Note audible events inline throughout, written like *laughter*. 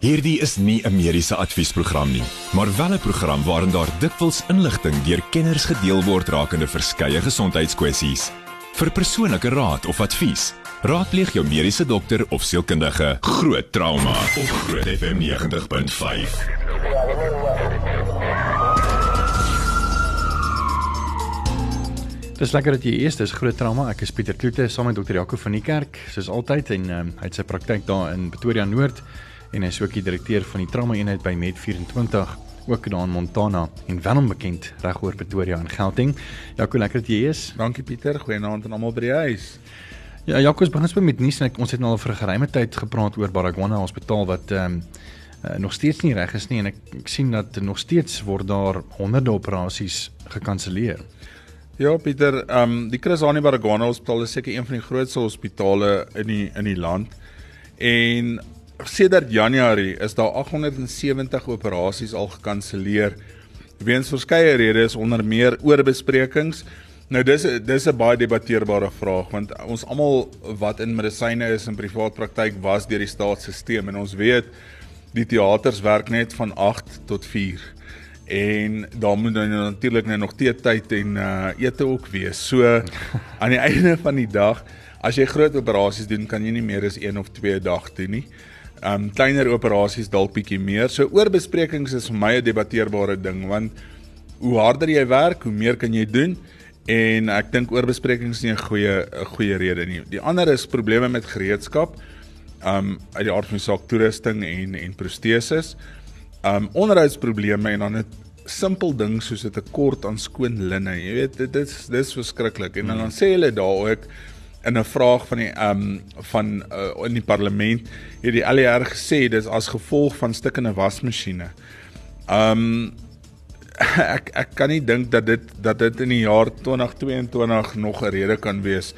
Hierdie is nie 'n mediese adviesprogram nie, maar wel 'n program waarin daar dikwels inligting deur kenners gedeel word rakende verskeie gesondheidskwessies. Vir persoonlike raad of advies, raadpleeg jou mediese dokter of sielkundige. Groot trauma op Groot FM 90.5. Dis lekker dat jy eers dis groot trauma. Ek is Pieter Kloete saam met dokter Jaco van die kerk, soos altyd en um, hy het sy praktyk daar in Pretoria Noord en hy is ook die direkteur van die trauma eenheid by Med24 ook daar in Montana en wel onbekend regoor Pretoria en Gauteng. Jaco, lekker dat jy is. Dankie Pieter, goeienaand aan almal by die huis. Ja, Jaco, ons begin ons met nuus en ek, ons het nou al vir 'n geruime tyd gepraat oor Baragwana Hospitaal wat ehm um, uh, nog steeds nie reg is nie en ek, ek sien dat nog steeds word daar honderde operasies gekanselleer. Ja Pieter, ehm um, die Chris Hani Baragwana Hospitaal is seker een van die grootste hospitale in die in die land. En sedert Januarie is daar 870 operasies al gekanselleer weens verskeie redes onder meer oorbesprekings. Nou dis dis 'n baie debatteerbare vraag want ons almal wat in medisyne is in privaat praktyk was deur die staatsstelsel en ons weet die teaters werk net van 8 tot 4 en daar moet dan nou natuurlik nou nog tee tyd en uh ete ook wees. So aan die *laughs* einde van die dag, as jy groot operasies doen, kan jy nie meer as 1 of 2 dag doen nie. Um kleiner operasies dalk bietjie meer. So oorbesprekings is vir my 'n debatteerbare ding want hoe harder jy werk, hoe meer kan jy doen en ek dink oorbesprekings is nie 'n goeie 'n goeie rede nie. Die ander is probleme met gereedskap. Um uit die aard van die saak toerusting en en proteses um onderhoudsprobleme en dan 'n simpel ding soos 'n tekort aan skoon linne. Jy weet dit is dis verskriklik. En dan sê hulle daar ook in 'n vraag van die um van uh, in die parlement het die LER gesê dis as gevolg van stikkende wasmasjiene. Um *laughs* ek ek kan nie dink dat dit dat dit in die jaar 2022 nog 'n rede kan wees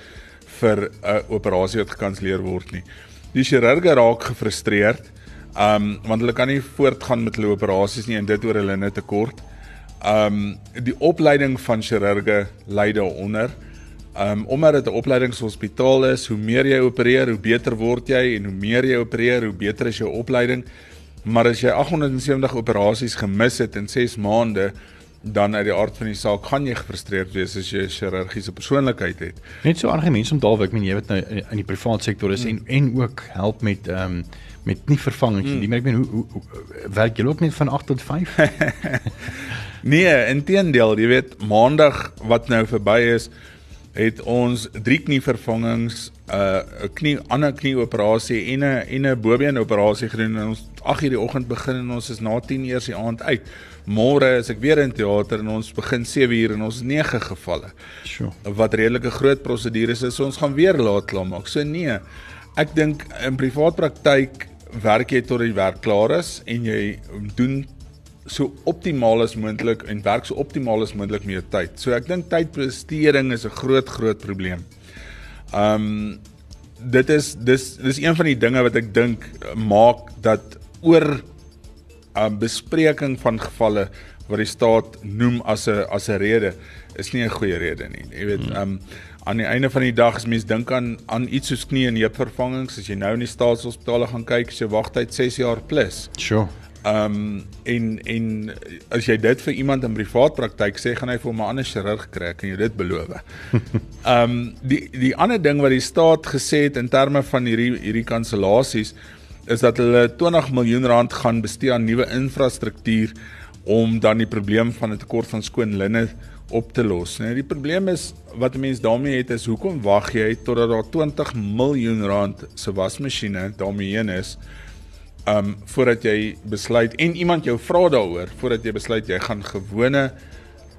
vir 'n uh, operasie wat gekanselleer word nie. Die chirurge raak gefrustreerd. Um want hulle kan nie voortgaan met hulle operasies nie en dit oor hulle net tekort. Um die opleiding van chirurge lei daaronder. Um omdat dit 'n opleidingshospitaal is, hoe meer jy opereer, hoe beter word jy en hoe meer jy opereer, hoe beter is jou opleiding. Maar as jy 870 operasies gemis het in 6 maande, dan uit die aard van die saak gaan jy gefrustreerd wees as jy 'n chirurgiese persoonlikheid het. Net so aardige mense om daal ek meen jy weet nou in die privaat sektor is hmm. en en ook help met ehm um, met nie vervangings nie. Hmm. Maar ek meen hoe, hoe, hoe werk jy ook net van 8 tot 5? *laughs* nee, inteendeel, jy weet maandag wat nou verby is, het ons drie knievervangings, 'n uh, knie ander knieoperasie en 'n en 'n bobeen operasie gedoen en ons 8:00 die oggend begin en ons is na 10:00 eers die aand uit. Môre is ek weer in teater en ons begin 7:00 en ons 9 gevalle. Sjoe. Wat redelike groot prosedures is, so ons gaan weer laat klaar maak. So nee, ek dink in privaat praktyk werk jy tot die werk klaar is en jy doen so optimaal as moontlik en werk so optimaal as moontlik met jou tyd. So ek dink tydbesteding is 'n groot groot probleem. Um dit is dis dis een van die dinge wat ek dink maak dat oor um bespreking van gevalle wat die staat noem as 'n as 'n rede is nie 'n goeie rede nie. Jy weet, um aan die einde van die dag as mens dink aan aan iets soos knie en heupvervangings, as jy nou in die staatshospitale gaan kyk, is jou wagtyd 6 jaar plus. Sure. Ehm um, en en as jy dit vir iemand in privaat praktyk sê, gaan hy vir 'n ander chirurg kry, kan jy dit beloof. *laughs* Ehm um, die die ander ding wat die staat gesê het in terme van hierdie hierdie kansellasies is dat hulle 20 miljoen rand gaan bestee aan nuwe infrastruktuur om dan die probleem van 'n tekort van skoon linne op te los. Nou die probleem is wat 'n mens daarmee het is hoekom wag jy totdat daar 20 miljoen rand se wasmasjiene daarmee heen is um voordat jy besluit en iemand jou vra daaroor voordat jy besluit jy gaan gewone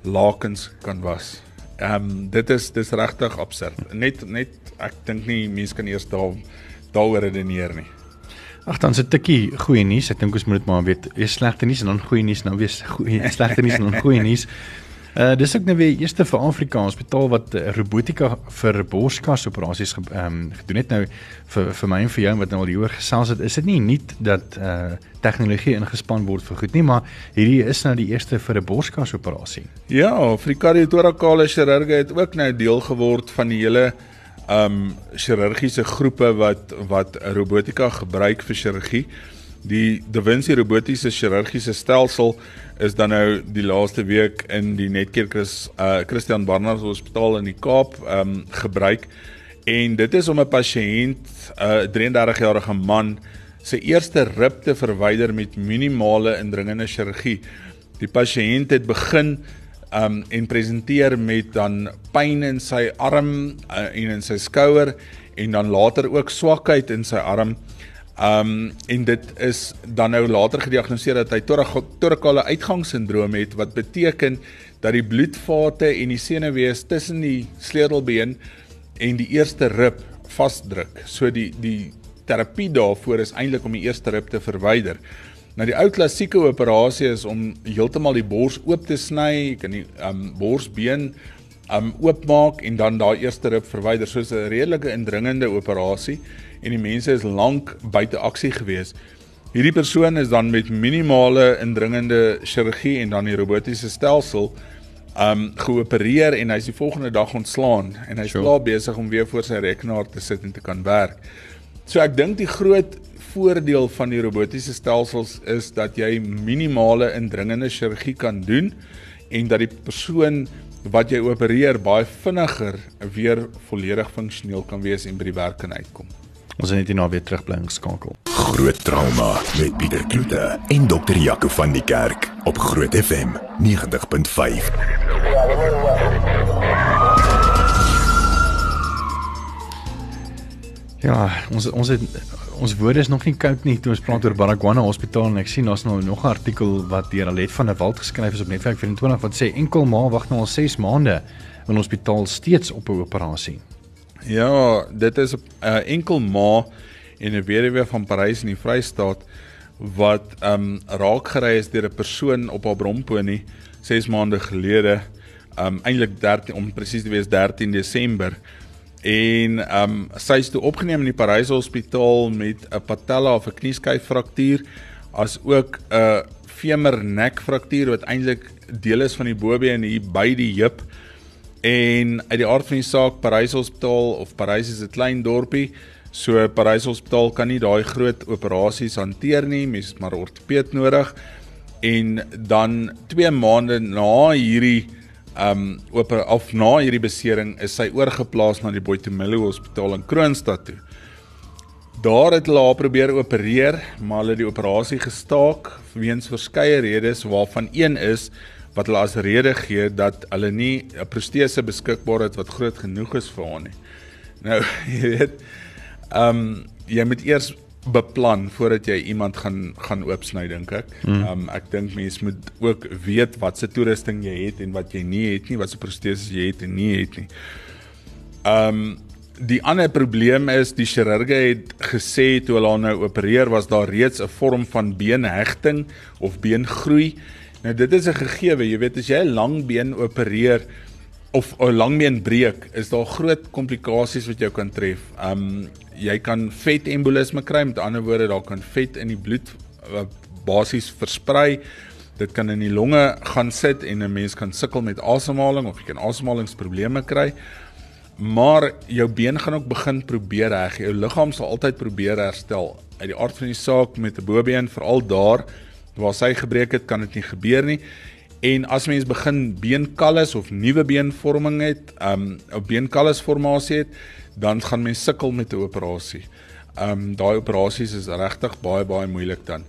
lakens kan was. Um dit is dis regtig absurd. Net net ek dink nie mense kan eers daar daaroor redeneer nie. Ag dan se tikkie goeie nuus. Ek dink ons moet dit maar weet. Eers slegte nuus en dan goeie nuus, nou weer goeie slegte nuus en dan goeie nuus. Uh dis ook nou weer eerste vir Afrika Hospitaal wat uh, robotika vir borskas operasies ehm um, gedoen het nou vir vir my en vir jou wat nou al hieroor gesels het is dit nie nuut dat uh tegnologie ingespan word vir goed nie maar hierdie is nou die eerste vir 'n borskas operasie. Ja, vir kardiotorakale chirurge het ook nou deel geword van die hele ehm um, chirurgiese groepe wat wat robotika gebruik vir chirurgie. Die Da Vinci robotiese chirurgiese stelsel is dan nou die laaste week in die Netcare Chris uh Christian Barnard Hospitaal in die Kaap ehm um, gebruik en dit is om 'n pasiënt 'n uh, 33-jarige man sy eerste rib te verwyder met minimale indringende chirurgie. Die pasiënt het begin um en presenteer met dan pyn in sy arm uh, en in sy skouer en dan later ook swakheid in sy arm. Um en dit is dan nou later gediagnoseer dat hy torikale uitgangssindroom het wat beteken dat die bloedvate en die senuwees tussen die sleutelbeen en die eerste rib vasdruk. So die die terapie daarvoor is eintlik om die eerste rib te verwyder. Nou die ou klassieke operasie is om heeltemal die bors oop te sny, kan die um borsbeen um oopmaak en dan daai eerste rib verwyder. So 'n redelike indringende operasie en die mense is lank buite aksie gewees. Hierdie persoon is dan met minimale indringende chirurgie en dan die robotiese stelsel um geopereer en hy's die volgende dag ontslaan en hy's sure. klaar besig om weer voor sy rekenaar te sit en te kan werk. So ek dink die groot voordeel van die robotiese stelsels is dat jy minimale indringende chirurgie kan doen en dat die persoon wat jy opereer baie vinniger weer volledig funksioneel kan wees en by die werk kan uitkom. Ons is net hier na weer terugbly geskakel. Groot trauma met Pieter Kloete en dokter Jaco van die Kerk op Groot FM 90.5. Ja, ons ons het ons woorde is nog nie koud nie toe ons praat oor Baragwana Hospitaal en ek sien daar's nou nog 'n artikel wat deur Alet van der Walt geskryf is op Netwerk 24 wat sê enkel ma wag nou al 6 maande in hospitaal steeds op 'n operasie. Ja, dit is 'n uh, enkel ma en 'n weduwee van Parys in die Vrystaat wat ehm um, raak gery is deur 'n persoon op haar bromponie 6 maande gelede, ehm um, eintlik 13 om presies te wees 13 Desember. En ehm um, sy is toe opgeneem in die Parys Hospitaal met 'n patella of 'n knieskyffraktuur as ook 'n femur nek fraktuur wat eintlik deel is van die bobeen hier by die heup en uit die aard van die saak Parys Hospitaal of Parys is 'n klein dorpie so Parys Hospitaal kan nie daai groot operasies hanteer nie mens het maar ortopeed nodig en dan 2 maande na hierdie um op of na hierdie besering is sy oorgeplaas na die Boitumelo Hospitaal in Kroonstad toe. Daar het hulle haar probeer opereer, maar hulle het die operasie gestaak weens verskeie redes waarvan een is wat hulle as rede gee dat hulle nie 'n protese beskikbaar het wat groot genoeg is vir haar nie. Nou, *laughs* jy weet, um jy moet eers beplan voordat jy iemand gaan gaan oopsny dink ek. Mm. Um ek dink mense moet ook weet wat se toerusting jy het en wat jy nie het nie, wat se proteses jy het en nie het nie. Um die ander probleem is die chirurge het gesê toe hulle nou opereer was daar reeds 'n vorm van beenhegting of beengroei. Nou dit is 'n gegewe, jy weet as jy 'n lang been opereer of 'n lang been breek, is daar groot komplikasies wat jou kan tref. Um jy kan vetembolisme kry, met ander woorde daar kan vet in die bloed uh, basies versprei. Dit kan in die longe gaan sit en 'n mens kan sukkel met asemhaling of jy kan asemhalingsprobleme kry. Maar jou been gaan ook begin probeer reg. Jou liggaam sal altyd probeer herstel. Uit die aard van die saak met 'n bobeen, veral daar waar sy gebreek het, kan dit nie gebeur nie. En as mens begin beenkalles of nuwe beenvorming het, um 'n beenkallesformasie het, dan gaan mens sukkel met 'n operasie. Ehm um, daai operasies is regtig baie baie moeilik dan.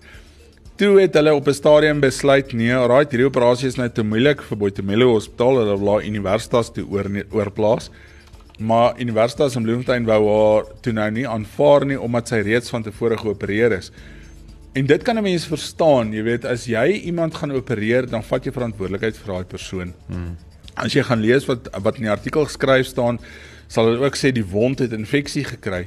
Toe het hulle op 'n stadium besluit nee, alraai, hierdie operasie is nou te moeilik vir Boitumelo Hospitaal, hulle wil haar universitas toe oor oorplaas. Maar Universitas in Bloemfontein wou haar toe nou nie aanvaar nie omdat sy reeds van tevore geopereer is. En dit kan 'n mens verstaan, jy weet, as jy iemand gaan opereer, dan vat jy verantwoordelikheid vir daai persoon. Hmm. As jy gaan lees wat wat in die artikel geskryf staan, sal hulle ook sê die wond het infeksie gekry.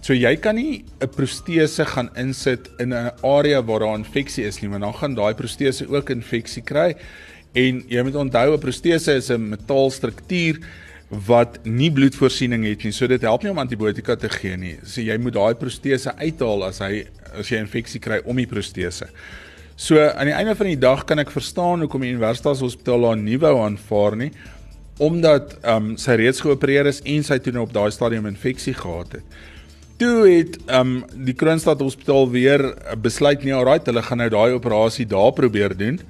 So jy kan nie 'n protese gaan insit in 'n area waar daar infeksie is nie, want dan gaan daai protese ook infeksie kry. En jy moet onthou 'n protese is 'n metaalstruktuur wat nie bloedvoorsiening het nie. So dit help nie om antibiotika te gee nie. So jy moet daai protese uithaal as hy as jy infeksie kry om die protese. So aan die einde van die dag kan ek verstaan hoekom die Universiteitshospitaal haar nie wou aanvaar nie omdat ehm um, sy reeds geopereer is en sy toe nou op daai stadium infeksie gehad het. toe het ehm um, die Kroonstad Hospitaal weer besluit nee, alright, hulle gaan nou daai operasie daar probeer doen.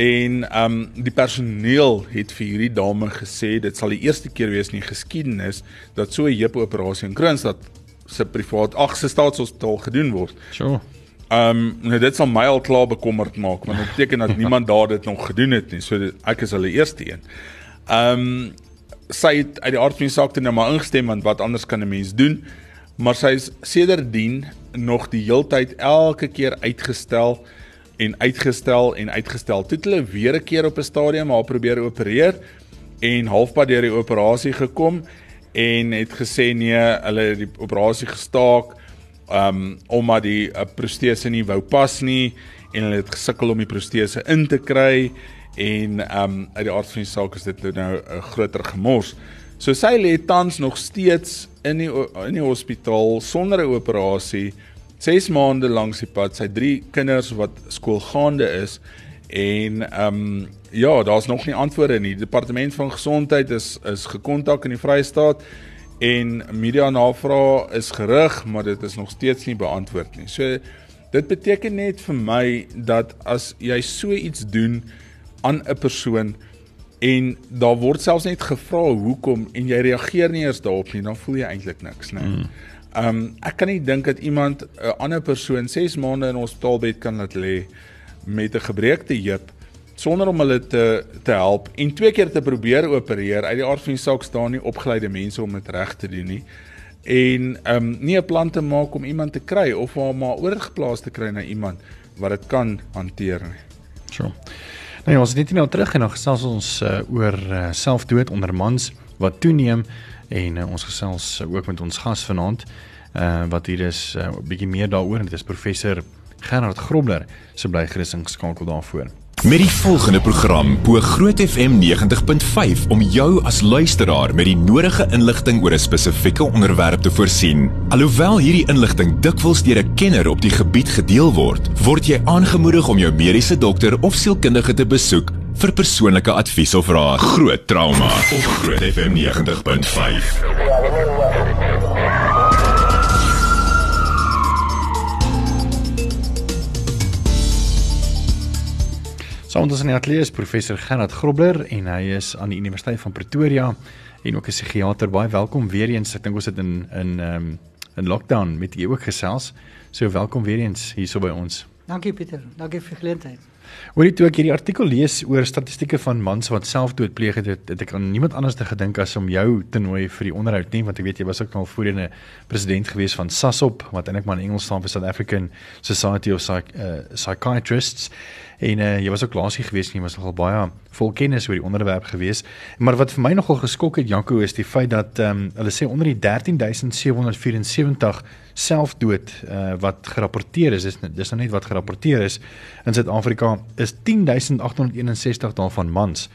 En ehm um, die personeel het vir hierdie dame gesê dit sal die eerste keer wees in die geskiedenis dat so 'n heupoperasie in Kroonstad se privaat ag se staatshospitaal gedoen word. Sure. Ehm um, nou dit sal my al klaar bekommerd maak want dit beteken dat niemand daar dit nog gedoen het nie. So dit, ek is hulle eerste een. Ehm um, sy het uit die aard van die saak toe nou maar ingestem want wat anders kan 'n mens doen? Maar sy is sedertdien nog die heeltyd elke keer uitgestel en uitgestel en uitgestel. Toe het hulle weer 'n keer op 'n stadium haar probeer opereer en halfpad deur die operasie gekom en het gesê nee, hulle het die operasie gestaak um omdat die uh, protese nie wou pas nie en hulle het gesukkel om die protese in te kry en um uit die aard van die saak is dit nou 'n uh, groter gemors. So sy lê tans nog steeds in die in die hospitaal sonder 'n operasie 6 maande langs die pad. Sy drie kinders wat skoolgaande is en um ja, daar's nog nie antwoorde nie. Die departement van gesondheid is is gekontak in die Vrye State en media navraag is gerig, maar dit is nog steeds nie beantwoord nie. So dit beteken net vir my dat as jy so iets doen aan 'n persoon en daar word selfs net gevra hoekom en jy reageer nie eens daarop nie, dan voel jy eintlik niks, né? Mm. Ehm um, ek kan nie dink dat iemand 'n ander persoon 6 maande in hospitaalbed kan laat lê met 'n gebreekte heup sonder om hulle te te help en twee keer te probeer opereer uit die aard van die saak staan nie opgeleide mense om dit reg te doen nie en ehm um, nie 'n plan te maak om iemand te kry of hom maar oorgeplaas te kry na iemand wat dit kan hanteer nie. So. Nou ja, ons het net nou terug en dan gesels ons uh, oor uh, selfdood onder mans wat toeneem en uh, ons gesels uh, ook met ons gas vanaand uh, wat hier is 'n uh, bietjie meer daaroor en dit is professor Gerard Grobler se so bly gerus ingeskakel daarvoor. Met die volgende program bo Groot FM 90.5 om jou as luisteraar met die nodige inligting oor 'n spesifieke onderwerp te voorsien. Alhoewel hierdie inligting dikwels deur 'n kenner op die gebied gedeel word, word jy aangemoedig om jou mediese dokter of sielkundige te besoek vir persoonlike advies of raad. Groot trauma op Groot FM 90.5. Saam met ons in die ateljee is professor Gerard Grobler en hy is aan die Universiteit van Pretoria en ook 'n psigiater. Baie welkom weer eens. Ek dink ons het in in ehm um, in lockdown met u ook gesels. So welkom weer eens hierso by ons. Dankie Pieter. Dankie vir die geleentheid. Hoorie toe ek hierdie artikel lees oor statistieke van mans wat selfdood pleeg het, het, het ek aan niemand anders te gedink as om jou te nooi vir die onderhoud nie, want ek weet jy was ook al voorheen 'n president gewees van SASOP, wat eintlik maar in Engels staan vir South African Society of Psych uh, Psychiatrists. En uh, jy was ook laasie gewees en jy was nogal baie vol kennis oor die onderwerp gewees. Maar wat vir my nogal geskok het Janko is die feit dat ehm um, hulle sê onder die 13774 selfdood uh, wat gerapporteer is, dis dis nou net wat gerapporteer is in Suid-Afrika is 10861 daarvan mans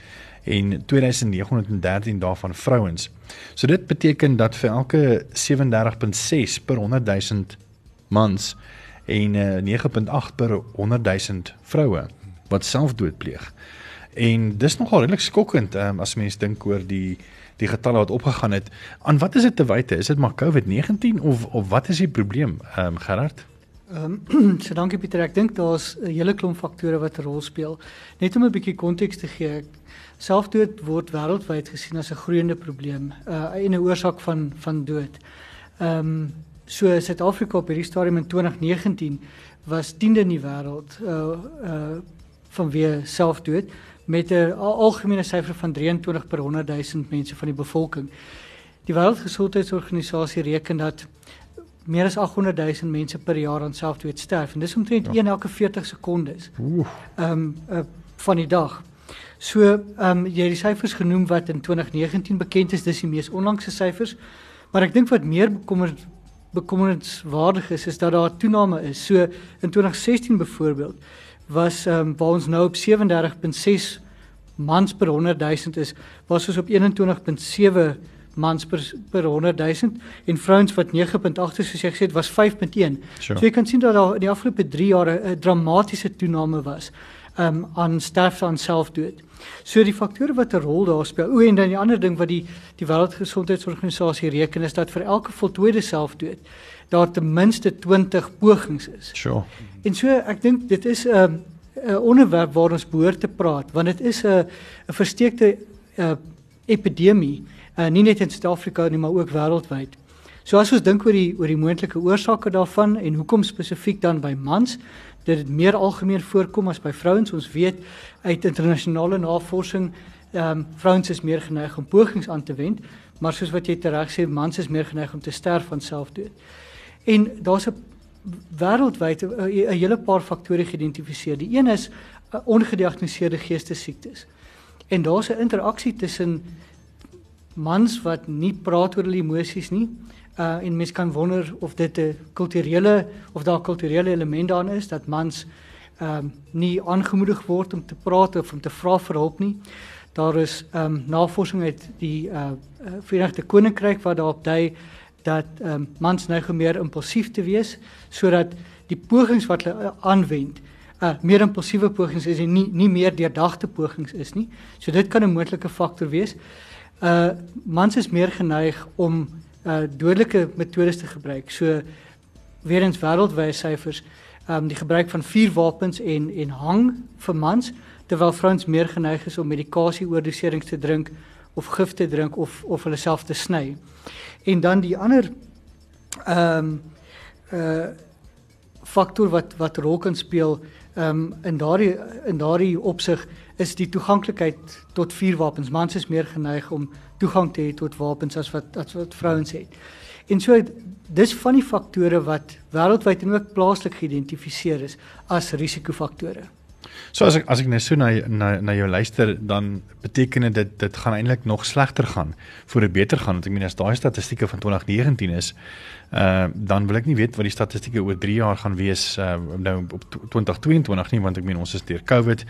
en 2913 daarvan vrouens. So dit beteken dat vir elke 37.6 per 100 000 mans en uh, eh, 9.8 per 100 000 vroue wat selfdood pleeg. En dis nogal redelik skokkend um, as mens dink oor die die getalle wat opgegaan het. Aan wat is dit te wyte? Is dit maar COVID-19 of of wat is die probleem? Ehm um, Gerard? Ehm um, *clears throat* so dankie Pieter. Ek dink daar's 'n hele klomp faktore wat 'n rol speel. Net om 'n bietjie konteks te gee. Selfdood word wêreldwyd gesien as 'n groeiende probleem, uh, 'n oorsaak van van dood. Ehm um, So Suid-Afrika op hierdie stadium in 2019 was 10de in die wêreld uh uh vanweë selfdood met 'n algemene syfer van 23 per 100 000 mense van die bevolking. Die Wêreldgesondheidsorganisasie reken dat meer as 800 000 mense per jaar aan selfdood sterf en dis omtrent ja. 1 elke 40 sekondes. Ehm um, uh, van die dag. So ehm um, jy het die syfers genoem wat in 2019 bekend is, dis die mees onlangse syfers. Maar ek dink wat meer bekommerd bekommerenswaardig is is dat daar 'n toename is. So in 2016 byvoorbeeld was ehm um, waar ons nou op 37.6 mans per 100 000 is, was ons op 21.7 mans per per 100 000 en vrouens wat 9.8 soos jy gesê het was 5.1. Sure. So jy kan sien dat daar in die afgelope 3 jaar 'n dramatiese toename was um, aan sterfte aan selfdood. So die faktore wat 'n rol daar speel. O en dan die ander ding wat die die Wêreldgesondheidsorganisasie reken is dat vir elke voltooide selfdood daar ten minste 20 pogings is. Sure. En so ek dink dit is 'n um, 'n onderwerp waar ons behoort te praat want dit is 'n 'n versteekte uh, epidemie uh, nie net in Suid-Afrika nie maar ook wêreldwyd. So as ons dink oor die oor die moontlike oorsake daarvan en hoekom spesifiek dan by mans dat dit meer algemeen voorkom as by vrouens. Ons weet uit internasionale navorsing ehm um, vrouens is meer geneig om pogings aan te wend, maar soos wat jy tereg sê, mans is meer geneig om te sterf van selfdood. En daar's 'n wêreldwyd 'n hele paar faktore geïdentifiseer. Die een is uh, ongediagnoseerde geestesiektes. En daar's 'n interaksie tussen mans wat nie praat oor hulle emosies nie. Uh en mens kan wonder of dit 'n kulturele of daar kulturele element daarin is dat mans ehm um, nie aangemoedig word om te praat of om te vra vir hulp nie. Daar is ehm um, navorsing uit die uh Verenigde Koninkryk wat daarop dui dat ehm um, mans nou meer impulsief te wees sodat die pogings wat hulle aanwend uh meer impulsiewe pogings is en nie nie meer deurdagte pogings is nie. So dit kan 'n moontlike faktor wees. Uh mans is meer geneig om uh dodelike metodes te gebruik. So weer eens wêreldwye syfers, um, die gebruik van vuurwapens en en hang vir mans terwyl vrouens meer geneig is om medikasie oordoserings te drink of gif te drink of of hulle self te sny. En dan die ander ehm um, uh faktor wat wat rol kan speel um, in daardie in daardie opsig is die toeganklikheid tot vuurwapens. Mans is meer geneig om toegang te hê tot wapens as wat as wat vrouens het. En so dis van die faktore wat wêreldwyd en ook plaaslik geïdentifiseer is as risikofaktore. So as ek as ek net so na na na jou luister dan beteken dit dit gaan eintlik nog slegter gaan voor dit beter gaan. Want ek meen as daai statistieke van 2019 is uh dan wil ek nie weet wat die statistieke oor 3 jaar gaan wees uh nou op 2022 nie want ek meen ons is deur Covid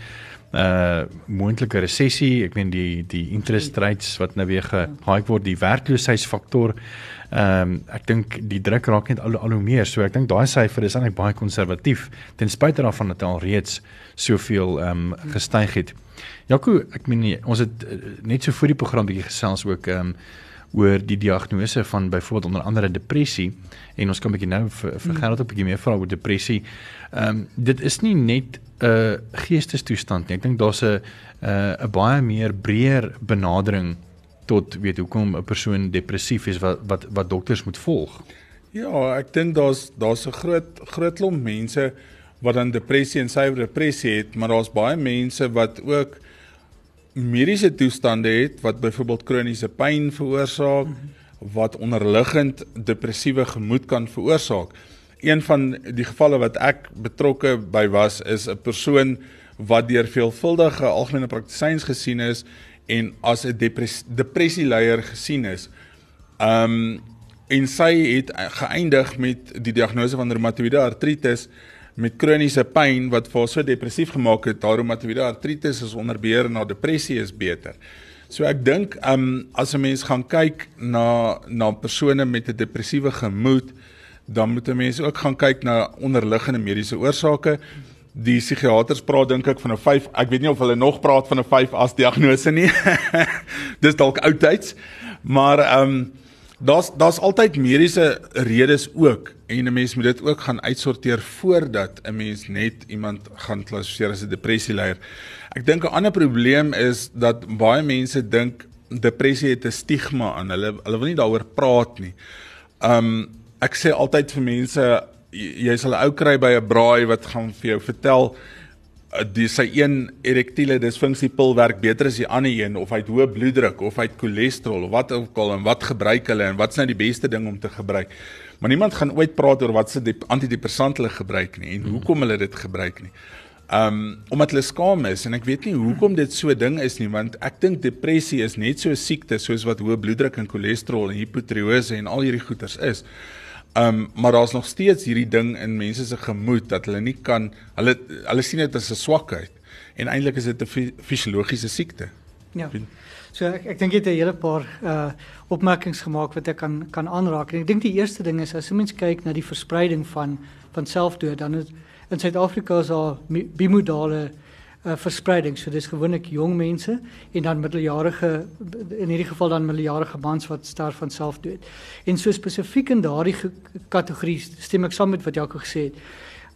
uh moontlike resessie. Ek meen die die interest rates wat nou weer gehaik word die werkloosheidsfaktor Ehm um, ek dink die druk raak net al, al hoe meer. So ek dink daai syfer is eintlik baie konservatief ten spyte daarvan dat hy al reeds soveel ehm um, gestyg het. Jaco, ek meen nie, ons het uh, net so voor die program bietjie gesels ook ehm um, oor die diagnose van byvoorbeeld onder andere depressie en ons kan bietjie nou vir, vir hmm. Gerard 'n bietjie meer vra oor depressie. Ehm um, dit is nie net 'n uh, geestestoestand nie. Ek dink daar's 'n 'n uh, baie meer breër benadering tot weet hoekom 'n persoon depressief is wat wat wat dokters moet volg. Ja, ek dink daar's daar's 'n groot groot klomp mense wat dan depressie en suiwer depressie het, maar daar's baie mense wat ook mediese toestande het wat byvoorbeeld kroniese pyn veroorsaak, wat onderliggend depressiewe gemoed kan veroorsaak. Een van die gevalle wat ek betrokke by was is 'n persoon wat deur veelvuldige algemene praktisyns gesien is en as 'n depressie leier gesien is. Um en sy het geëindig met die diagnose van reumatoïde artritis met kroniese pyn wat vir haar so depressief gemaak het. Haar reumatoïde artritis is onder beheer en haar depressie is beter. So ek dink um as 'n mens gaan kyk na na persone met 'n depressiewe gemoed, dan moet 'n mens ook gaan kyk na onderliggende mediese oorsake die psigiaters praat dink ek van 'n 5 ek weet nie of hulle nog praat van 'n 5 as diagnose nie. *laughs* Dis dalk oudtyds maar ehm um, daar's daar's altyd mediese redes ook en 'n mens moet dit ook gaan uitsorteer voordat 'n mens net iemand gaan klassifiseer as 'n depressieleier. Ek dink 'n ander probleem is dat baie mense dink depressie het 'n stigma aan hulle hulle wil nie daaroor praat nie. Ehm um, ek sê altyd vir mense jy sal 'n ou kry by 'n braai wat gaan vir jou vertel uh, dis sy een erektiele disfunksie pil werk beter as die ander een of hy het hoë bloeddruk of hy het cholesterol of wat ook al en wat gebruik hulle en wat's nou die beste ding om te gebruik. Maar niemand gaan ooit praat oor wat se antidepressant hulle gebruik nie en hoekom hulle dit gebruik nie. Um omdat hulle skaam is en ek weet nie hoekom dit so 'n ding is nie want ek dink depressie is net so 'n siekte soos wat hoë bloeddruk en cholesterol en hipotiroïese en al hierdie goeters is. Um, maar daar's nog steeds hierdie ding in mense se gemoed dat hulle nie kan hulle hulle sien dit as 'n swakheid en eintlik is dit 'n fisiologiese siekte. Ja. So ek ek dink jy het 'n hele paar uh opmerkings gemaak wat ek kan kan aanraak. En ek dink die eerste ding is as 'n mens kyk na die verspreiding van van selfdood dan is in Suid-Afrika is daar bimodale uh, verspreiding. So dis gewoonlik jong mense en dan middeljarige in hierdie geval dan middeljarige mans wat sterf van selfdood. En so spesifiek in daardie kategorie stem ek saam met wat Jaco gesê het.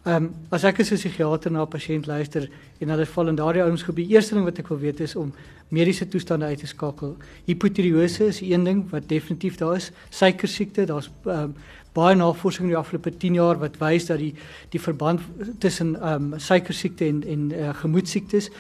Ehm um, as ek as 'n psigiater na 'n pasiënt luister en hulle val in daardie ouderdom, die eerste ding wat ek wil weet is om mediese toestande uit te skakel. Hipotireose is een ding wat definitief daar is. Suiker siekte, daar's ehm um, baie navorsing in die afgelope 10 jaar wat wys dat die die verband tussen ehm um, suiker siekte en en uh, gemoedsiektes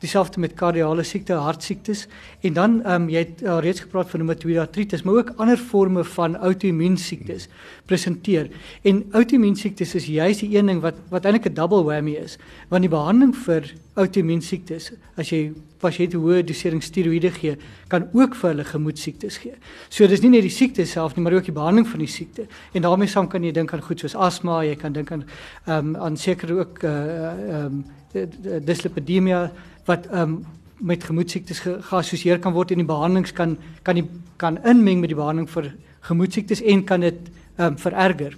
dieselfde met kardiale siekte, hartsiektes en dan ehm um, jy het uh, reeds gepraat van reumatoïde artritis, maar ook ander forme van outoimmuun siektes presenteer. En outoimmuun siektes is juist die een ding wat wat eintlik 'n double whammy is, want die behandeling vir outoimmuun siektes, as jy pasiënte hoë dosering steroïde gee, kan ook vir hulle gemoedsiektes gee. So dis nie net die siekte self nie, maar ook die behandeling van die siekte. En daarmee saam kan jy dink aan goed soos asma, jy kan dink aan ehm um, aan seker ook eh, ehm uh, um, dyslipidemia wat ehm um, met gemoedsiektes ge geassosieer kan word en die behandelings kan kan die kan inmeng met die behandeling vir gemoedsiektes en kan dit um, vererger.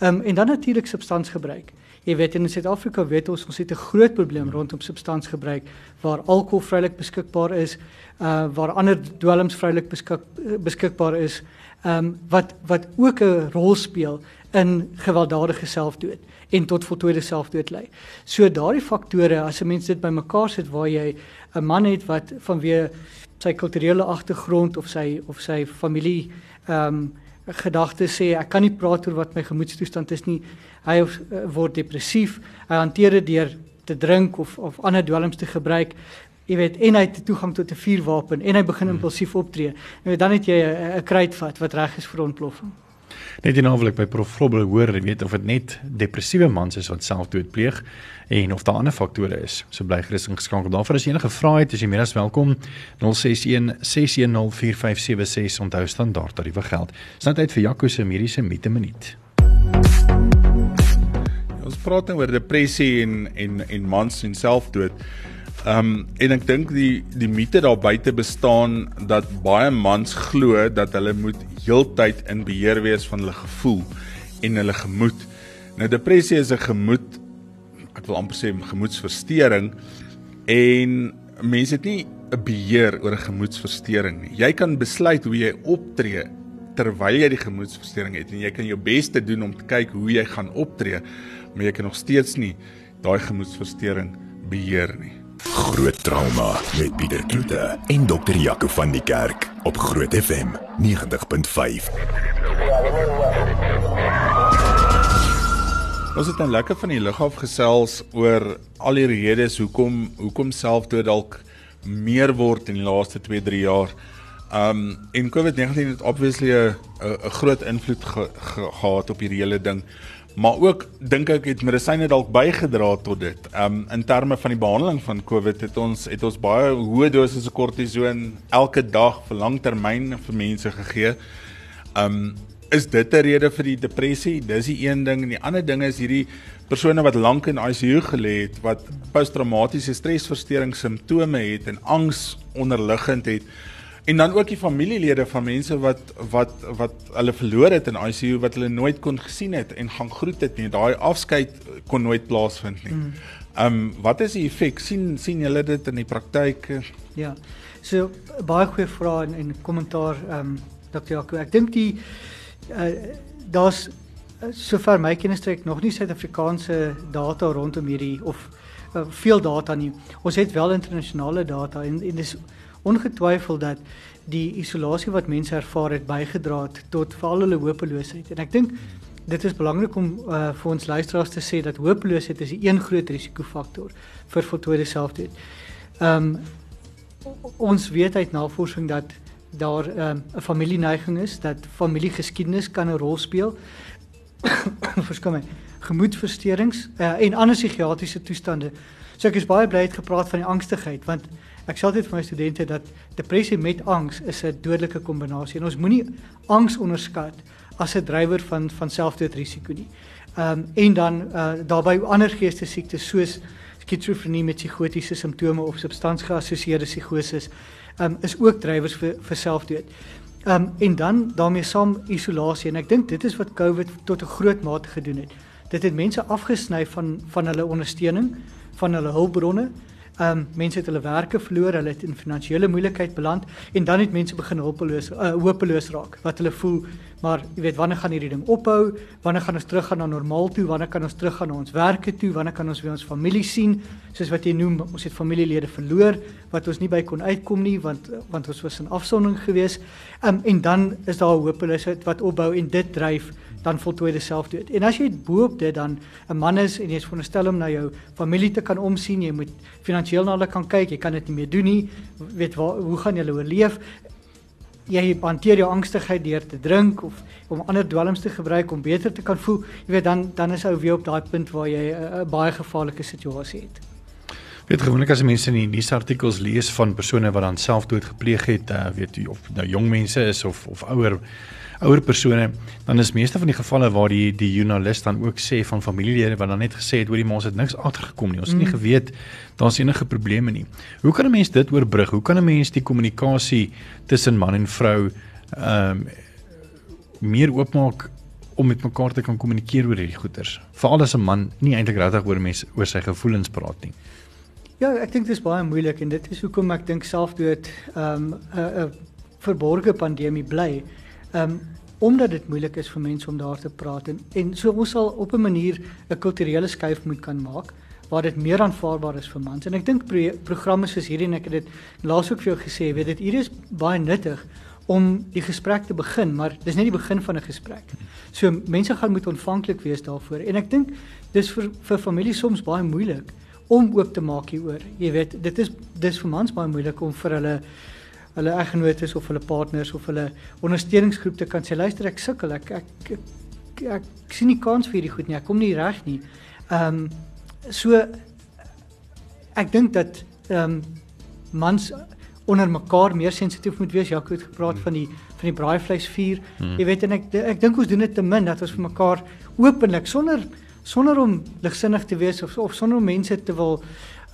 Ehm um, en dan natuurlik substansgebruik. Jy weet in Suid-Afrika weet ons ons het 'n groot probleem rondom substansgebruik waar alkohol vrylik beskikbaar is, uh waar ander dwelms vrylik beskik, beskikbaar is, ehm um, wat wat ook 'n rol speel in gewelddadige selfdood en tot voltooide selfdood lei. So daardie faktore as 'n mens dit bymekaar sit waar jy 'n man het wat vanweë sy kulturele agtergrond of sy of sy familie ehm um, gedagtes sê ek kan nie praat oor wat my gemoedstoestand is nie. Hy of, uh, word depressief. Hy hanteer dit deur te drink of of ander dwelms te gebruik. Jy weet en hy het toegang tot 'n vuurwapen en hy begin hmm. impulsief optree. En dan het jy 'n kruitvat wat reg is vir ontploffing. Net die naweek by Prof Flobel hoor, weet of dit net depressiewe mans is wat selfdood pleeg en of daar ander faktore is. So bly gerus ingeskakel. Daarvoor as jy enige vrae het, is jy meer as welkom. 061 610 4576 onthou standaard geld. Dis nou tyd vir Jaco se mediese mite minuut. Ons praat nou oor depressie en en en mans en selfdood. Ehm um, en ek dink die die mite daar buite bestaan dat baie mans glo dat hulle moet heeltyd in beheer wees van hulle gevoel en hulle gemoed. Nou depressie is 'n gemoed ek wil amper sê gemoedsversteuring en mense het nie 'n beheer oor 'n gemoedsversteuring nie. Jy kan besluit hoe jy optree terwyl jy die gemoedsversteuring het en jy kan jou bes te doen om te kyk hoe jy gaan optree, maar jy kan nog steeds nie daai gemoedsversteuring beheer nie. Groot trauma met Pieter Kloete en dokter Jaco van die Kerk op Groot FM 90.5. Ons het dan lekker van die lug af gesels oor al die redes hoekom hoekom selfdood dalk meer word in die laaste 2-3 jaar. Um en COVID-19 het obviously 'n 'n groot invloed ge, ge, gehad op hierdie hele ding maar ook dink ek het medisyne dalk bygedra tot dit. Um in terme van die behandeling van COVID het ons het ons baie hoë dosisse kortison elke dag vir langtermyn vir mense gegee. Um is dit 'n rede vir die depressie? Dis die een ding en die ander ding is hierdie persone wat lank in ICU gelê het wat posttraumatiese stresversteuring simptome het en angs onderliggend het. En dan ook die familielede van mense wat wat wat hulle verloor het in ICU wat hulle nooit kon gesien het en gaan groet het nie. Daai afskeid kon nooit plaasvind nie. Mm. Ehm um, wat is die effek? sien sien julle dit in die praktyk? Ja. So baie goeie vrae en en kommentaar ehm um, Dr. Jaco. Ek dink die uh, daar's sover my kennis trek nog nie Suid-Afrikaanse data rondom hierdie of uh, veel data nie. Ons het wel internasionale data en en dis ongetwyfeld dat die isolasie wat mense ervaar het bygedra het tot veral hulle hopeloosheid. En ek dink dit is belangrik om uh, vir ons luisteraars te sê dat hopeloosheid is 'n een groot risikofaktor vir voltooide selfdood. Ehm um, ons weet uit navorsing dat daar ehm, 'n um, familieneiging is dat familiegeskiedenis kan 'n rol speel. *coughs* Verskoon my. Gemoedversteurings uh, en ander psigiatriese toestande. So ek is baie bly het gepraat van die angstigheid want Ek sê altyd vir my studente dat depressie met angs is 'n dodelike kombinasie en ons moenie angs onderskat as 'n drywer van van selfdoodrisiko nie. Ehm um, en dan uh, daarbey ander geestesiektes soos skizofrenie met psigotiese simptome of substansgeassosieerde psigose ehm um, is ook drywers vir vir selfdood. Ehm um, en dan daarmee saam isolasie en ek dink dit is wat COVID tot 'n groot mate gedoen het. Dit het mense afgesny van van hulle ondersteuning, van hulle hulpbronne Ehm um, mense het hulle werke verloor, hulle het in finansiële moeilikheid beland en dan het mense begin hulpeloos uh, hopeloos raak. Wat hulle voel, maar jy weet wanneer gaan hierdie ding ophou? Wanneer gaan ons teruggaan na normaal toe? Wanneer kan ons teruggaan na ons werke toe? Wanneer kan ons weer ons familie sien? Soos wat jy noem, ons het familielede verloor wat ons nie by kon uitkom nie want want ons was in afsondering geweest. Ehm um, en dan is daar hopeloosheid wat opbou en dit dryf dan voltooi dit self dood. En as jy boop dit dan 'n man is en jy is veronderstel om na jou familie te kan omsien, jy moet finansiëel na hulle kan kyk, jy kan dit nie meer doen nie. Weet waar hoe gaan julle oorleef? Jy hanteer jou angstigheid deur te drink of om ander dwelms te gebruik om beter te kan voel. Jy weet dan dan is ou weer op daai punt waar jy 'n baie gevaarlike situasie het. Weet gewoonlik as mense in die nuusartikels lees van persone wat dan selfdood gepleeg het, uh, weet jy of nou jong mense is of of ouer ouer persone, dan is meeste van die gevalle waar die die joernalis dan ook sê van familielede wat dan net gesê het oor die mens het niks agtergekom nie. Ons het nie mm. geweet daar's enige probleme nie. Hoe kan 'n mens dit oorbrug? Hoe kan 'n mens die kommunikasie tussen man en vrou ehm um, meer oopmaak om met mekaar te kan kommunikeer oor hierdie goeters? Veral as 'n man nie eintlik regtig oor mense oor sy gevoelens praat nie. Ja, ek dink dit is baie moeilik en dit is hoekom ek dink selfdood ehm um, 'n verborgde pandemie bly. Ehm um, omdat dit moeilik is vir mense om daar te praat en en so ons sal op 'n manier 'n kulturele skuif moet kan maak waar dit meer aanvaarbaar is vir mans. En ek dink pro programme soos hierdie en ek het dit laas ook vir jou gesê, weet dit hier is baie nuttig om die gesprek te begin, maar dis net die begin van 'n gesprek. So mense gaan moet ontvanklik wees daarvoor. En ek dink dis vir vir families soms baie moeilik om oop te maak hieroor. Jy weet, dit is dis vir mans baie moeilik om vir hulle hulle eggenotes of hulle partners of hulle ondersteuningsgroep te kan sê luister ek sukkel ek ek, ek ek ek sien nie kans vir hierdie goed nie ek kom nie reg nie. Ehm um, so ek dink dat ehm um, mans onder mekaar meer sensitief moet wees. Jaco het gepraat hmm. van die van die braaivleisvuur. Hmm. Jy weet en ek ek dink ons doen dit te min dat ons vir mekaar openlik sonder sonder om ligsinnig te wees of of sonder om mense te wil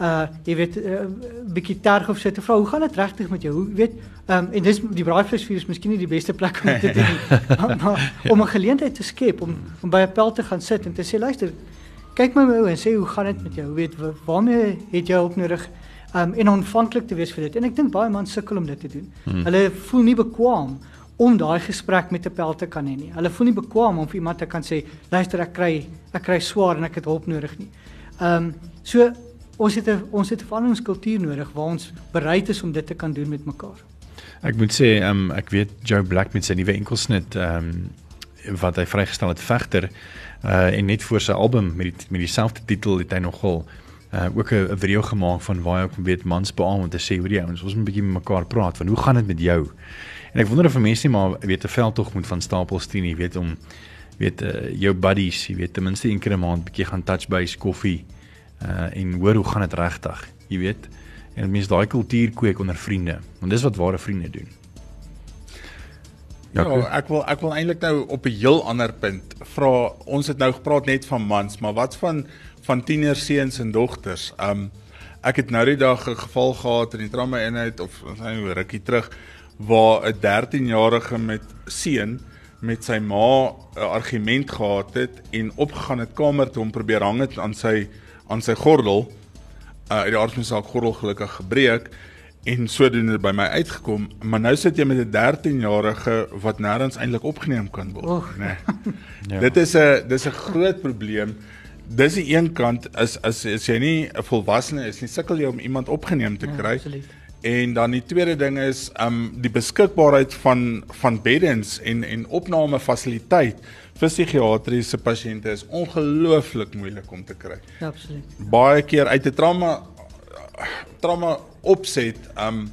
uh jy weet 'n uh, bietjie terg of so te vra hoe gaan dit regtig met jou? Hoe weet um, en dis die braaivleisvuur is miskien nie die beste plek om dit te doen *laughs* maar, maar om 'n geleentheid te skep om om by 'n pel te gaan sit en te sê luister kyk my ou en sê hoe gaan dit met jou? Weet waarmee het jy hulp nodig? Um, en ontvanklik te wees vir dit. En ek dink baie mans sukkel om dit te doen. Hmm. hulle voel nie bekwam om daai gesprek met 'n pel te kan hê nie. Hulle voel nie bekwam om vir iemand te kan sê luister ek kry ek kry swaar en ek het hulp nodig nie. Ehm um, so ons het 'n ons het 'n veranderingskultuur nodig waar ons bereid is om dit te kan doen met mekaar. Ek moet sê, um, ek weet Joe Black met sy nuwe enkelsnit ehm um, wat hy vrygestel het vegter uh en net voor sy album met die met dieselfde titel het hy nogal uh ook 'n video gemaak van waar hy ook weet mans beamoen om te sê hoe die ouens ons moet 'n bietjie met mekaar praat van hoe gaan dit met jou? En ek wonder of mense nie maar weet 'n veldtog moet van stapel stuur nie, weet om weet uh, jou buddies, jy weet ten minste een keer 'n maand bietjie gaan touch base koffie uh en hoor hoe gaan dit regtig, jy weet. En mense daai kultuur kweek onder vriende, want dis wat ware vriende doen. Ja, ja ek wil ek wil eintlik nou op 'n heel ander punt vra. Ons het nou gepraat net van mans, maar wat van van tienerseuns en dogters? Um ek het nou die dag 'n geval gehad in die trauma eenheid of sy nou rukkie terug waar 'n 13-jarige met seun met sy ma 'n argument gehad het en opgegaan het kamer toe om probeer hang het aan sy aan sy gordel. Uh, uit die aard van saak gordel gelukkig gebreek en sodoende by my uitgekom maar nou sit jy met 'n 13-jarige wat nêrens eintlik opgeneem kan word nê nee. *laughs* ja. dit is 'n dis 'n groot probleem. Dis die een kant is as as jy nie 'n volwassene is nie sukkel jy om iemand opgeneem te ja, kry. ja, en dan die tweede ding is um die beskikbaarheid van van beddens en en opname fasiliteit vir psigiatriese pasiënte is ongelooflik moeilik om te kry. Absoluut. Baie keer uit 'n trauma trauma opset, um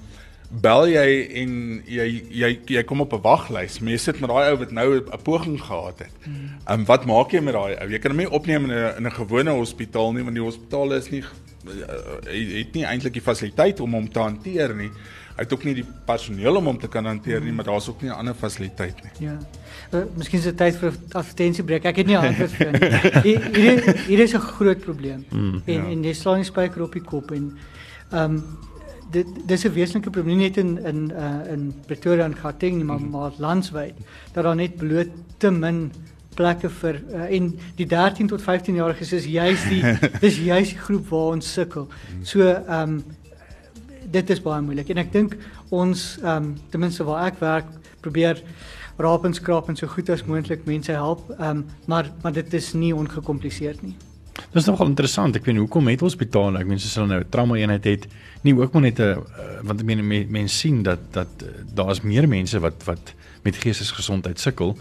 bel jy en jy jy jy kom op 'n waglys. Jy sit met daai ou wat nou 'n poging gehad het. Hmm. Um wat maak jy met daai ou? Jy kan hom nie opneem in 'n in 'n gewone hospitaal nie, want die hospitale is nie uh, het nie eintlik die fasiliteit om hom te hanteer nie. Hy het ook nie die personeel om hom te kan hanteer nie, maar daar's ook nie 'n ander fasiliteit nie. Ja. Uh, miskien is dit tyd vir 'n advertensiebreek. Ek het nie antwoord vir nie. *laughs* Hier hier is 'n groot probleem. Mm, en ja. en jy slaan die spyker op die kop en ehm um, dit dis 'n wesenlike probleem net in in uh, in Pretoria en Gauteng nie, maar mm. maar landwyd dat daar net bloot te min plekke vir uh, en die 13 tot 15 jariges is juist die *laughs* dis juist die groep waar ons sukkel. So ehm um, dit is baie moeilik en ek dink ons ehm um, ten minste waar ek werk probeer raap en skraap en so goed as moontlik mense help. Ehm um, maar maar dit is nie ongekompliseerd nie. Dit is nogal interessant. Ek weet hoekom het hospitale, ek mens as hulle nou 'n trauma eenheid het, nie ook maar net 'n uh, want ek meen mense men sien dat dat uh, daar's meer mense wat wat met geestesgesondheid sukkel.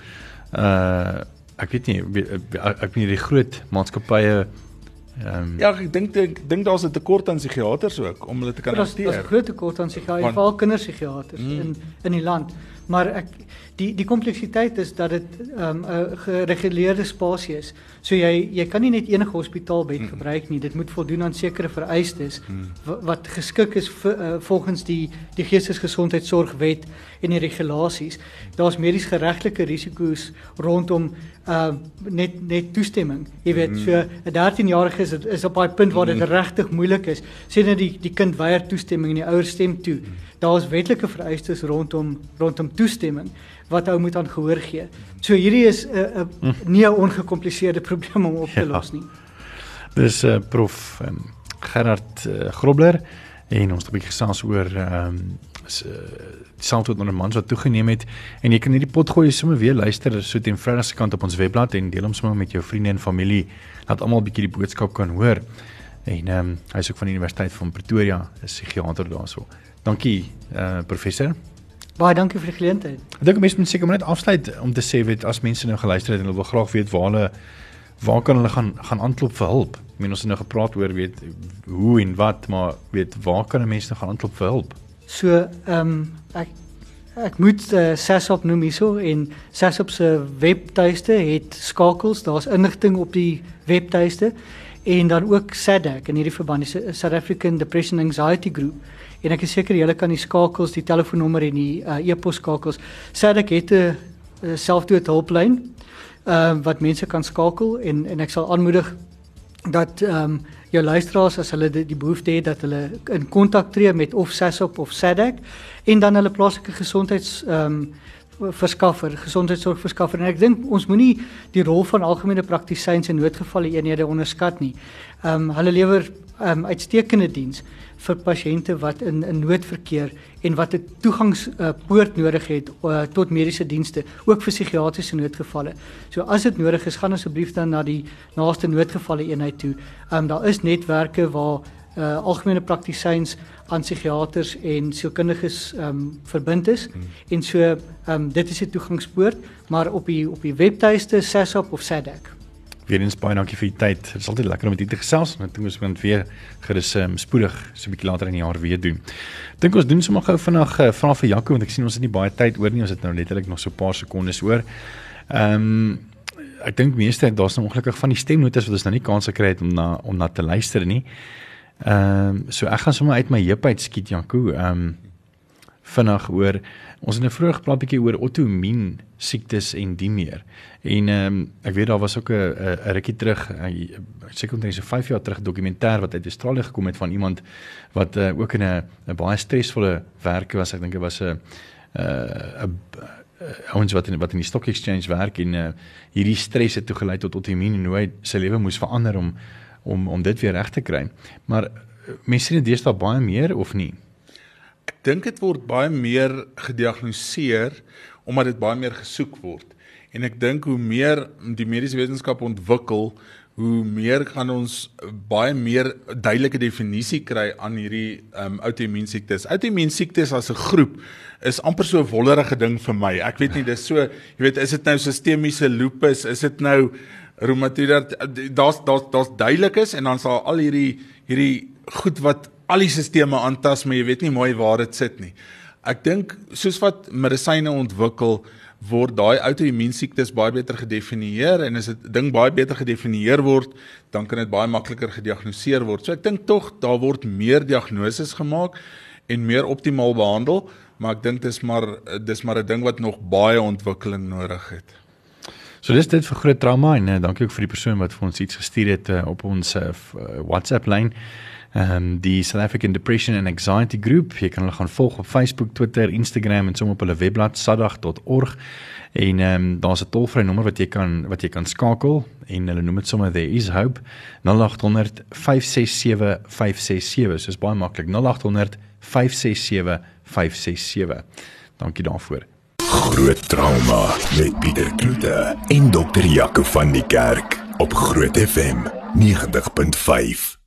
Uh ek weet nie ek weet nie die groot maatskappye Um, ja, ek dink ek dink daar's 'n tekort aan psigiaters ook om hulle te kan hanteer. Daar's 'n groot tekort aan psigiaters, veral kinderpsigiaters mm. in in die land. Maar ek die die kompleksiteit is dat dit 'n um, gereguleerde spasie is. So jy jy kan nie net enige hospitaalbed mm. gebruik nie. Dit moet voldoen aan sekere vereistes mm. wat geskik is vir, uh, volgens die die geestesgesondheidsorgwet en die regulasies. Daar's medies geregtelike risiko's rondom uh net net toestemming. Jy weet, mm. so 'n 13-jarige is is op daai punt waar dit mm. regtig moeilik is. Sê net die die kind weier toestemming en die ouers stem toe. Mm. Daar is wetlike vereistes rondom rondom toestemming wat ou moet aan gehoor gee. So hierdie is 'n uh, 'n uh, nie 'n ongekompliseerde *laughs* probleem om op te ja. los nie. Dis uh, prof um, Gerard uh, Grobler en ons het 'n bietjie gesels oor ehm um, die soundtoot onder mans wat toegeneem het en jy kan hierdie pot gooi sommer weer luister so teen Vrydag se kant op ons webblad en deel hom sommer met jou vriende en familie laat almal 'n bietjie die boodskap kan hoor. En ehm um, hy is ook van die Universiteit van Pretoria, is psigiater daarso. Dankie eh uh, professor. Baie dankie vir die geleentheid. Ek dink mense moet seker maar net afsluit om te sê weet as mense nou geluister het en hulle wil graag weet waar hulle waar kan hulle gaan gaan aanklop vir hulp? Ek meen ons het nou gepraat oor weet hoe en wat, maar weet waar kan mense nou gaan aanklop vir hulp? So, ehm um, ek ek moet uh, Sasop noem hierso en Sasop se webtuiste het skakels, daar's inligting op die webtuiste en dan ook SADAG in hierdie verband is South African Depression Anxiety Group en ek is seker julle kan die skakels, die telefoonnommer en die uh, e-pos skakels. Ek het 'n uh, selfdood hulplyn ehm uh, wat mense kan skakel en en ek sal aanmoedig dat ehm um, jou luisteraars as hulle die, die behoefte het dat hulle in kontak tree met of SASOP of SADAG en dan hulle plaaslike gesondheids ehm um, verskaffer, gesondheidsorgverskaffer en ek dink ons moenie die rol van algemene praktisyns in noodgevalle eenhede onderskat nie. Ehm um, hulle lewer ehm um, uitstekende diens vir pasiënte wat in 'n nood verkeer en wat 'n toegangspoort uh, nodig het uh, tot mediese dienste, ook vir psigiatriese noodgevalle. So as dit nodig is, gaan asseblief dan na die naaste noodgevalle eenheid toe. Ehm um, daar is netwerke waar uh, algemene praktisyns aan psigiaters en sielkundiges ehm um, verbind is hmm. en so ehm um, dit is 'n toegangspoort, maar op die op die webtuiste SASOP of SADAG Weer eens baie dankie vir die tyd. Dit is altyd lekker om met u te gesels. Net ons moet weer gerus um, spoedig so 'n bietjie later in die jaar weer doen. Dink ons doen sommer gou vinnig uh, vra vir Jaco want ek sien ons het nie baie tyd oor nie. Ons het nou letterlik nog so 'n paar sekondes oor. Ehm um, ek dink meeste daar's nou ongelukkig van die stemnotas wat ons nou nie kans gekry het om na om na te luister nie. Ehm um, so ek gaan sommer uit my heup uit skiet Jaco. Ehm um, vinnig oor ons het 'n nou vroeë gepraat bietjie oor autoimmuun siektes en die meer. En ehm um, ek weet daar was ook 'n 'n rukkie terug, seker omtrent so 5 jaar terug dokumentêr wat uit Australië gekom het van iemand wat uh, ook in 'n 'n baie stresvolle werk was. Ek dink dit was 'n 'n ouens wat in wat in die stock exchange werk en uh, hierdie stres het toegelaai tot autoimmuun en hoe hy sy lewe moes verander om om om dit weer reg te kry. Maar uh, mense sien dit deesdae baie meer of nie? Ek dink dit word baie meer gediagnoseer omdat dit baie meer gesoek word. En ek dink hoe meer die mediese wetenskap ontwikkel, hoe meer gaan ons baie meer duidelike definisie kry aan hierdie um, outoimmuun siektes. Outoimmuun siektes as 'n groep is amper so 'n wollerige ding vir my. Ek weet nie dis so, jy weet, is dit nou sistemiese lupus, is dit nou reumatoid daar's daar's daar's duidelikes en dan sal al hierdie hierdie goed wat al die sisteme aantas, maar jy weet nie mooi waar dit sit nie. Ek dink soos wat medisyne ontwikkel word daai outoimmuun siektes baie beter gedefinieer en as dit ding baie beter gedefinieer word, dan kan dit baie makliker gediagnoseer word. So ek dink tog daar word meer diagnoses gemaak en meer optimaal behandel, maar ek dink dis maar dis maar 'n ding wat nog baie ontwikkeling nodig het. So dis dit vir groot trauma en uh, dankie ook vir die persoon wat vir ons iets gestuur het uh, op ons uh, WhatsApp lyn. Ehm um, die South African Depression and Anxiety Group. Jy kan hulle gaan volg op Facebook, Twitter, Instagram en sommer op hulle webblad sadag.org. En ehm um, daar's 'n tolvrye nommer wat jy kan wat jy kan skakel en hulle noem dit sommer there is hope 0800 567 567. Soos baie maklik 0800 567 567. Dankie daarvoor. Groot trauma met Pieter Kloete en dokter Jaco van die Kerk op Groot FM 90.5.